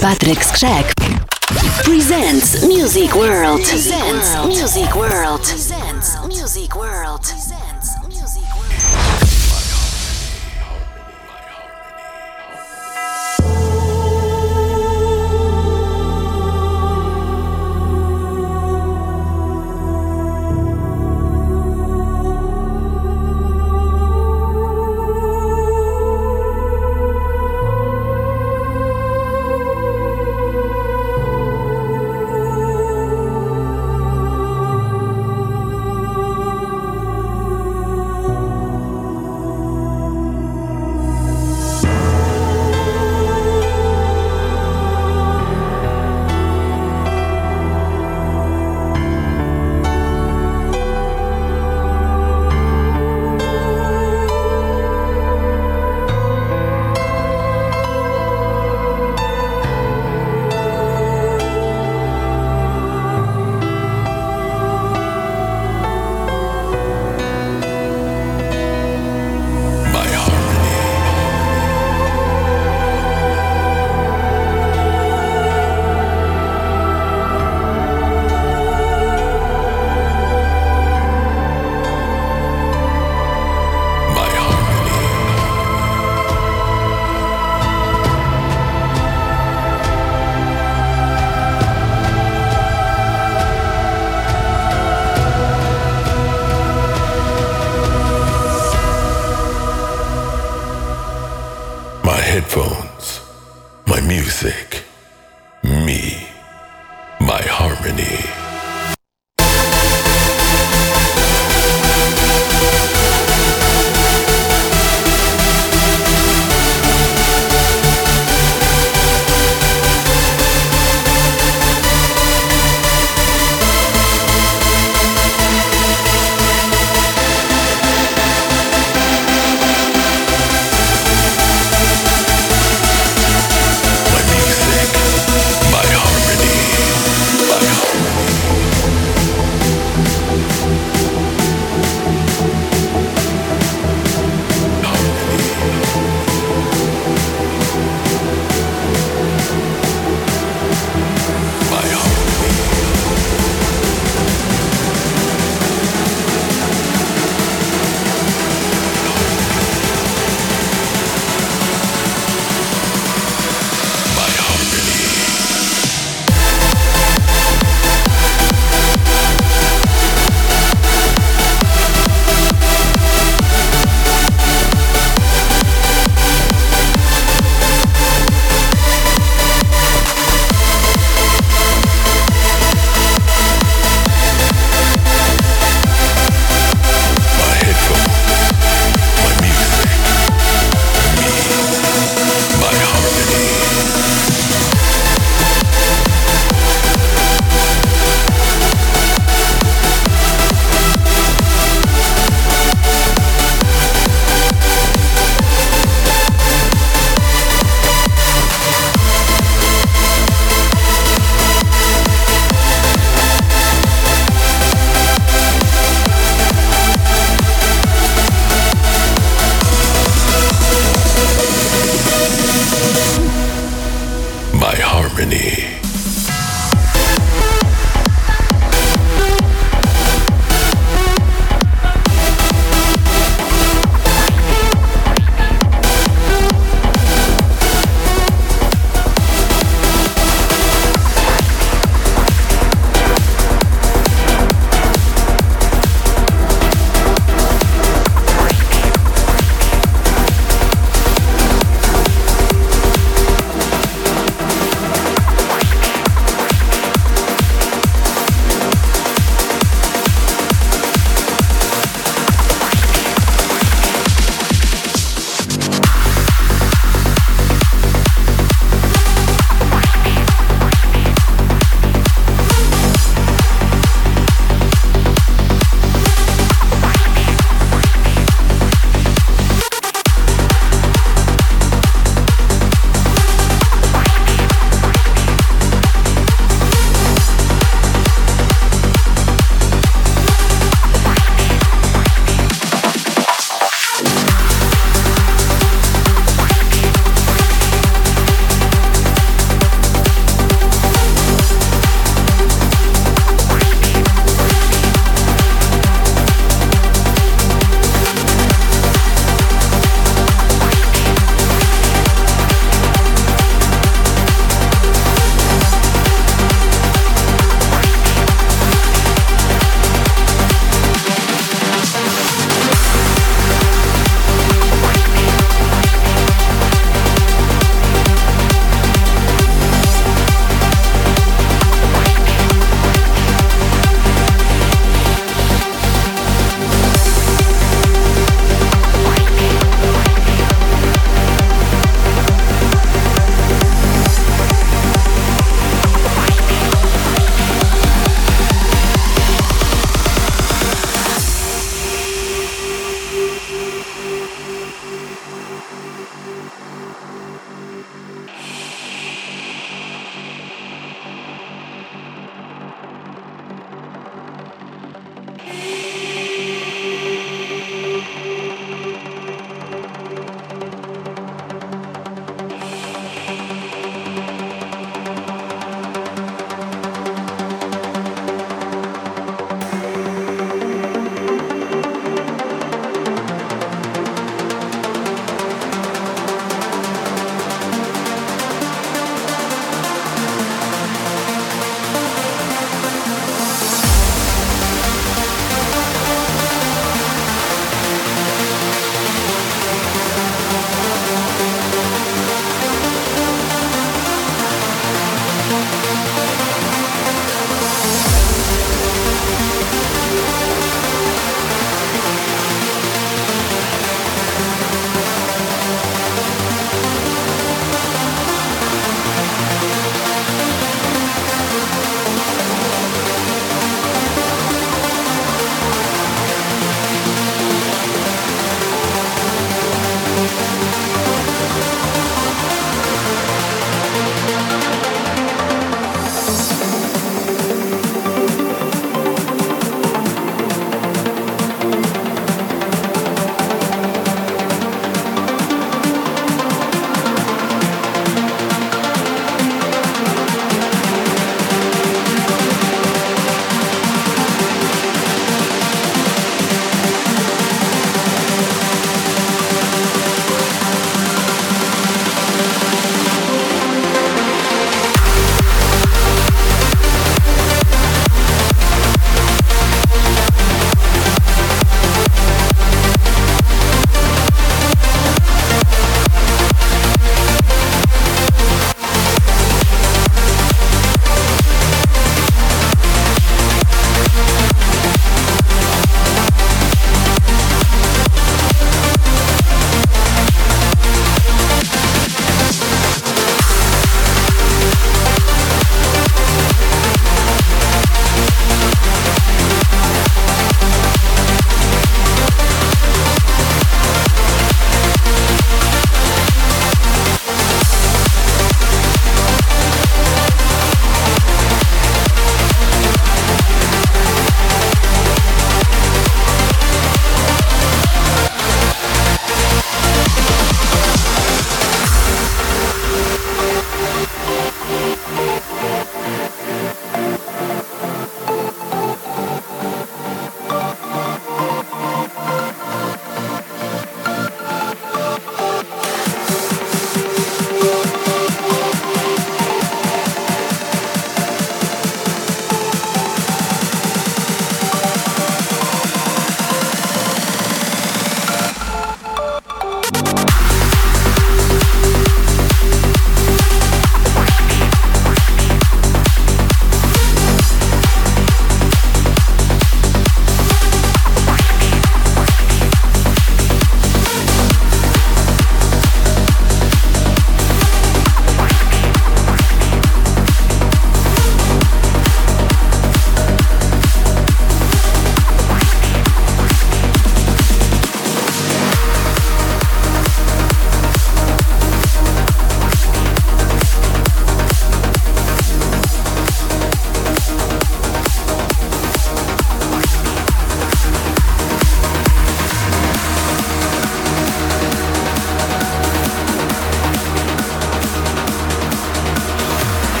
Patrick Skrzek presents Music World. Presents Music World. Presents Music World.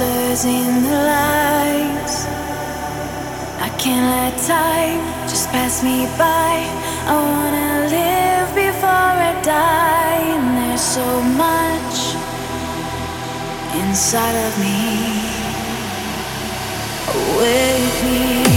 Answers in the lies. I can't let time just pass me by. I wanna live before I die, and there's so much inside of me. Wake me